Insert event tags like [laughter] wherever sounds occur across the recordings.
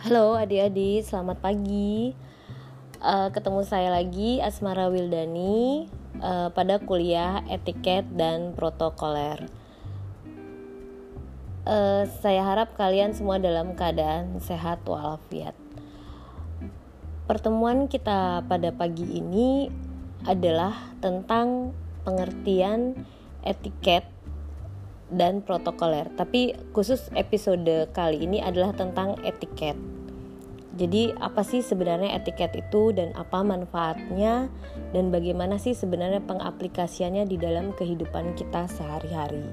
Halo adik-adik, selamat pagi. Uh, ketemu saya lagi Asmara Wildani uh, pada kuliah etiket dan protokoler. Uh, saya harap kalian semua dalam keadaan sehat walafiat. Pertemuan kita pada pagi ini adalah tentang pengertian etiket dan protokoler. Tapi khusus episode kali ini adalah tentang etiket. Jadi apa sih sebenarnya etiket itu dan apa manfaatnya dan bagaimana sih sebenarnya pengaplikasiannya di dalam kehidupan kita sehari-hari.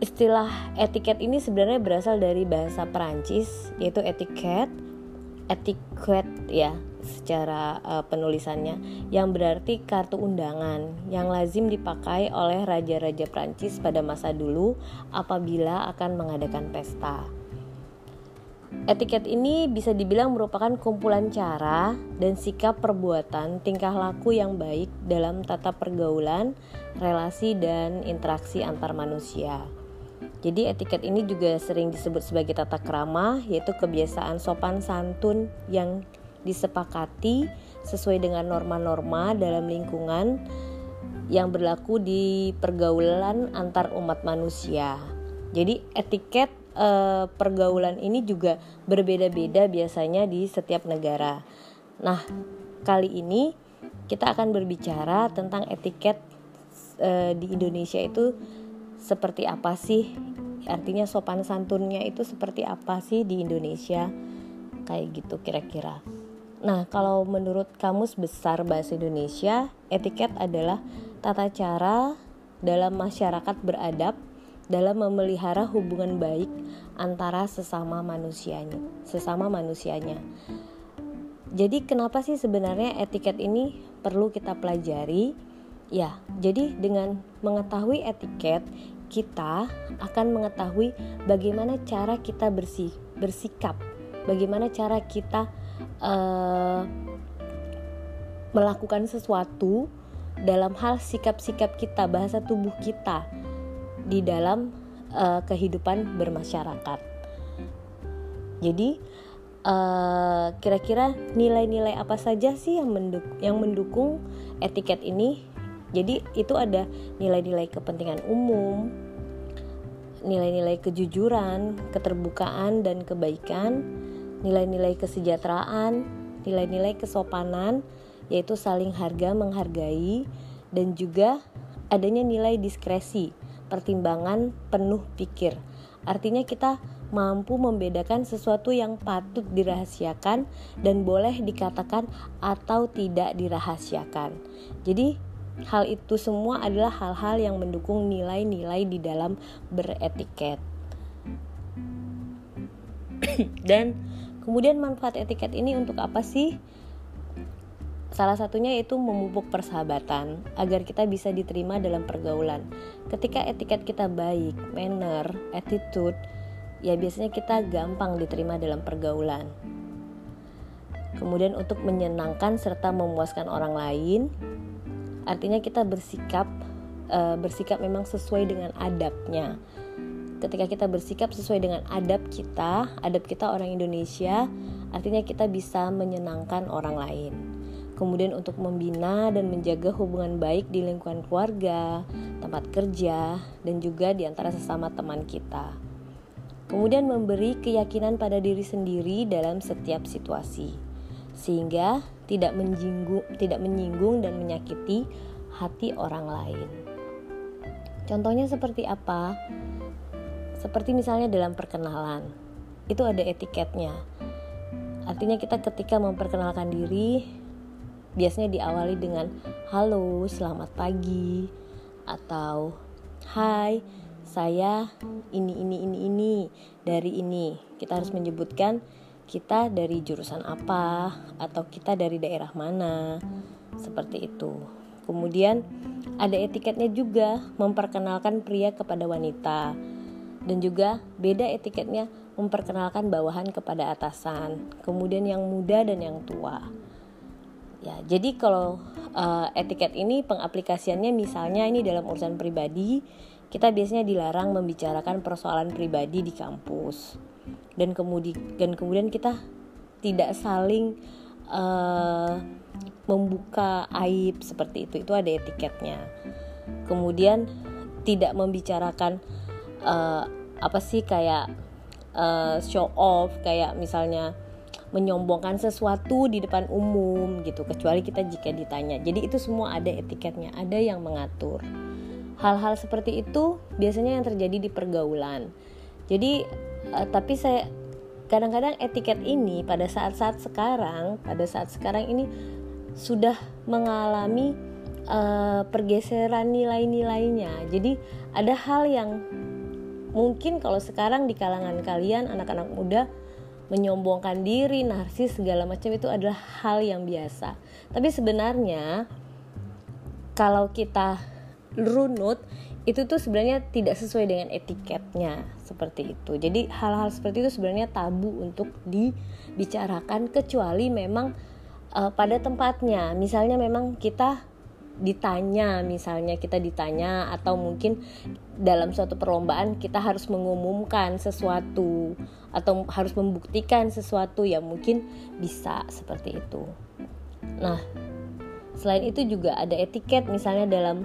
Istilah etiket ini sebenarnya berasal dari bahasa Perancis yaitu etiket, etiquette ya secara uh, penulisannya yang berarti kartu undangan yang lazim dipakai oleh raja-raja Prancis pada masa dulu apabila akan mengadakan pesta. Etiket ini bisa dibilang merupakan kumpulan cara dan sikap perbuatan tingkah laku yang baik dalam tata pergaulan, relasi dan interaksi antar manusia. Jadi etiket ini juga sering disebut sebagai tata krama yaitu kebiasaan sopan santun yang disepakati sesuai dengan norma-norma dalam lingkungan yang berlaku di pergaulan antar umat manusia. Jadi etiket e, pergaulan ini juga berbeda-beda biasanya di setiap negara. Nah, kali ini kita akan berbicara tentang etiket e, di Indonesia itu seperti apa sih? Artinya sopan santunnya itu seperti apa sih di Indonesia? Kayak gitu kira-kira. Nah, kalau menurut Kamus Besar Bahasa Indonesia, etiket adalah tata cara dalam masyarakat beradab dalam memelihara hubungan baik antara sesama manusianya, sesama manusianya. Jadi kenapa sih sebenarnya etiket ini perlu kita pelajari? Ya, jadi dengan mengetahui etiket, kita akan mengetahui bagaimana cara kita bersih, bersikap, bagaimana cara kita uh, melakukan sesuatu dalam hal sikap-sikap kita, bahasa tubuh kita di dalam uh, kehidupan bermasyarakat. Jadi kira kira-kira nilai-nilai apa saja sih yang mendukung, yang mendukung etiket ini? Jadi itu ada nilai-nilai kepentingan umum, nilai-nilai kejujuran, keterbukaan dan kebaikan, nilai-nilai kesejahteraan, nilai-nilai kesopanan, yaitu saling harga menghargai, dan juga adanya nilai diskresi, pertimbangan penuh pikir. Artinya kita mampu membedakan sesuatu yang patut dirahasiakan dan boleh dikatakan atau tidak dirahasiakan. Jadi hal itu semua adalah hal-hal yang mendukung nilai-nilai di dalam beretiket. [coughs] dan Kemudian manfaat etiket ini untuk apa sih? Salah satunya yaitu memupuk persahabatan agar kita bisa diterima dalam pergaulan. Ketika etiket kita baik, manner, attitude, ya biasanya kita gampang diterima dalam pergaulan. Kemudian untuk menyenangkan serta memuaskan orang lain, artinya kita bersikap uh, bersikap memang sesuai dengan adabnya ketika kita bersikap sesuai dengan adab kita, adab kita orang Indonesia, artinya kita bisa menyenangkan orang lain. Kemudian untuk membina dan menjaga hubungan baik di lingkungan keluarga, tempat kerja, dan juga di antara sesama teman kita. Kemudian memberi keyakinan pada diri sendiri dalam setiap situasi, sehingga tidak menyinggung, tidak menyinggung dan menyakiti hati orang lain. Contohnya seperti apa? Seperti misalnya dalam perkenalan, itu ada etiketnya. Artinya kita ketika memperkenalkan diri biasanya diawali dengan halo, selamat pagi atau hai, saya ini ini ini ini dari ini. Kita harus menyebutkan kita dari jurusan apa atau kita dari daerah mana. Seperti itu. Kemudian ada etiketnya juga memperkenalkan pria kepada wanita dan juga beda etiketnya memperkenalkan bawahan kepada atasan, kemudian yang muda dan yang tua. Ya, jadi kalau uh, etiket ini pengaplikasiannya misalnya ini dalam urusan pribadi, kita biasanya dilarang membicarakan persoalan pribadi di kampus. dan kemudian dan kemudian kita tidak saling uh, membuka aib seperti itu itu ada etiketnya kemudian tidak membicarakan uh, apa sih kayak uh, show off kayak misalnya menyombongkan sesuatu di depan umum gitu kecuali kita jika ditanya. Jadi itu semua ada etiketnya ada yang mengatur. Hal-hal seperti itu biasanya yang terjadi di pergaulan. Jadi uh, tapi saya kadang-kadang etiket ini pada saat-saat sekarang pada saat sekarang ini sudah mengalami uh, pergeseran nilai-nilainya. Jadi ada hal yang mungkin kalau sekarang di kalangan kalian anak-anak muda menyombongkan diri, narsis segala macam itu adalah hal yang biasa. Tapi sebenarnya kalau kita runut itu tuh sebenarnya tidak sesuai dengan etiketnya seperti itu. Jadi hal-hal seperti itu sebenarnya tabu untuk dibicarakan kecuali memang uh, pada tempatnya. Misalnya memang kita ditanya, misalnya kita ditanya atau mungkin dalam suatu perlombaan kita harus mengumumkan sesuatu atau harus membuktikan sesuatu yang mungkin bisa seperti itu. Nah, selain itu juga ada etiket misalnya dalam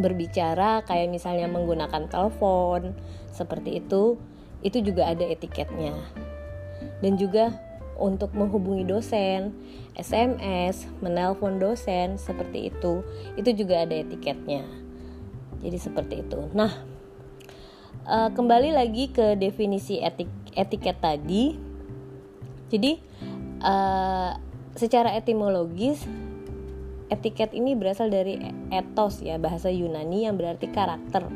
berbicara kayak misalnya menggunakan telepon seperti itu itu juga ada etiketnya dan juga untuk menghubungi dosen SMS menelpon dosen seperti itu. Itu juga ada etiketnya. Jadi seperti itu. Nah uh, kembali lagi ke definisi etik etiket tadi. Jadi uh, secara etimologis etiket ini berasal dari etos ya bahasa Yunani yang berarti karakter,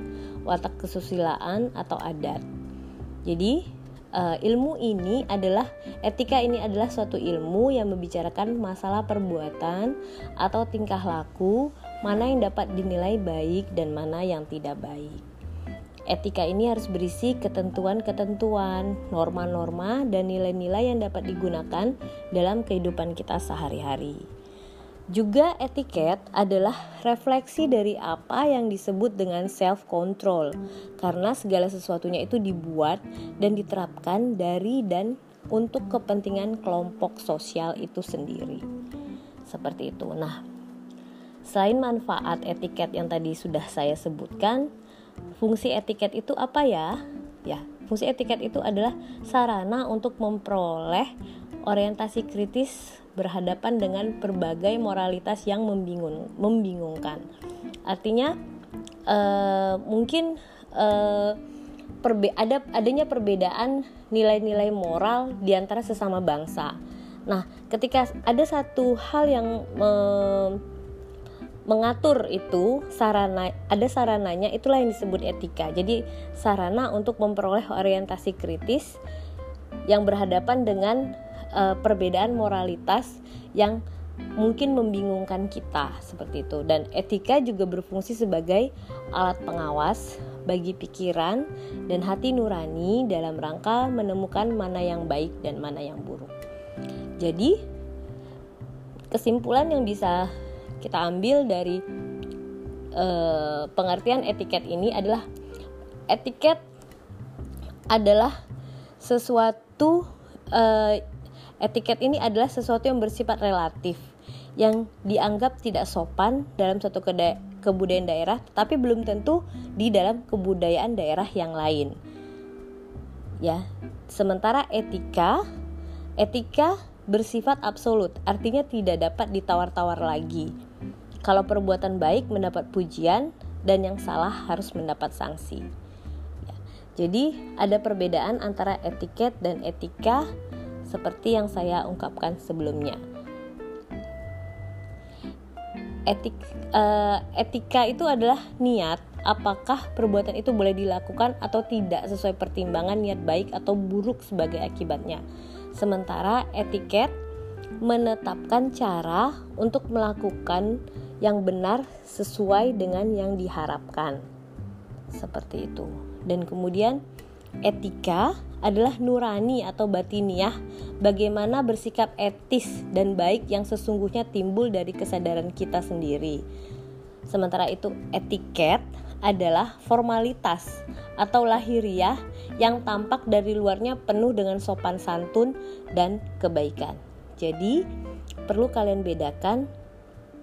watak kesusilaan atau adat. Jadi uh, ilmu ini adalah etika ini adalah suatu ilmu yang membicarakan masalah perbuatan atau tingkah laku mana yang dapat dinilai baik dan mana yang tidak baik. Etika ini harus berisi ketentuan-ketentuan, norma-norma, dan nilai-nilai yang dapat digunakan dalam kehidupan kita sehari-hari. Juga etiket adalah refleksi dari apa yang disebut dengan self control karena segala sesuatunya itu dibuat dan diterapkan dari dan untuk kepentingan kelompok sosial itu sendiri. Seperti itu. Nah, selain manfaat etiket yang tadi sudah saya sebutkan, fungsi etiket itu apa ya? Ya, fungsi etiket itu adalah sarana untuk memperoleh orientasi kritis berhadapan dengan berbagai moralitas yang membingung, membingungkan. Artinya uh, mungkin uh, perbe ada adanya perbedaan nilai-nilai moral di antara sesama bangsa. Nah, ketika ada satu hal yang me mengatur itu sarana ada sarananya itulah yang disebut etika. Jadi sarana untuk memperoleh orientasi kritis yang berhadapan dengan uh, perbedaan moralitas yang mungkin membingungkan kita seperti itu dan etika juga berfungsi sebagai alat pengawas bagi pikiran dan hati nurani dalam rangka menemukan mana yang baik dan mana yang buruk. Jadi kesimpulan yang bisa kita ambil dari uh, pengertian etiket ini adalah etiket adalah sesuatu uh, Etiket ini adalah sesuatu yang bersifat relatif yang dianggap tidak sopan dalam suatu kebudayaan daerah, tapi belum tentu di dalam kebudayaan daerah yang lain. Ya, sementara etika, etika bersifat absolut, artinya tidak dapat ditawar-tawar lagi. Kalau perbuatan baik mendapat pujian dan yang salah harus mendapat sanksi. Ya, jadi ada perbedaan antara etiket dan etika seperti yang saya ungkapkan sebelumnya. Etik, uh, etika itu adalah niat apakah perbuatan itu boleh dilakukan atau tidak sesuai pertimbangan niat baik atau buruk sebagai akibatnya. Sementara etiket menetapkan cara untuk melakukan yang benar sesuai dengan yang diharapkan. Seperti itu. Dan kemudian etika adalah nurani atau batiniah, bagaimana bersikap etis dan baik yang sesungguhnya timbul dari kesadaran kita sendiri. Sementara itu etiket adalah formalitas atau lahiriah yang tampak dari luarnya penuh dengan sopan santun dan kebaikan. Jadi, perlu kalian bedakan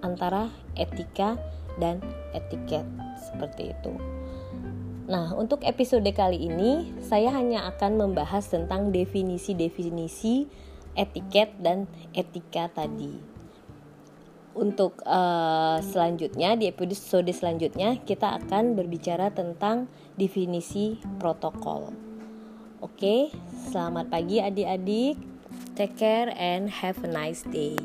antara etika dan etiket seperti itu. Nah, untuk episode kali ini saya hanya akan membahas tentang definisi-definisi etiket dan etika tadi. Untuk uh, selanjutnya di episode selanjutnya kita akan berbicara tentang definisi protokol. Oke, selamat pagi adik-adik. Take care and have a nice day.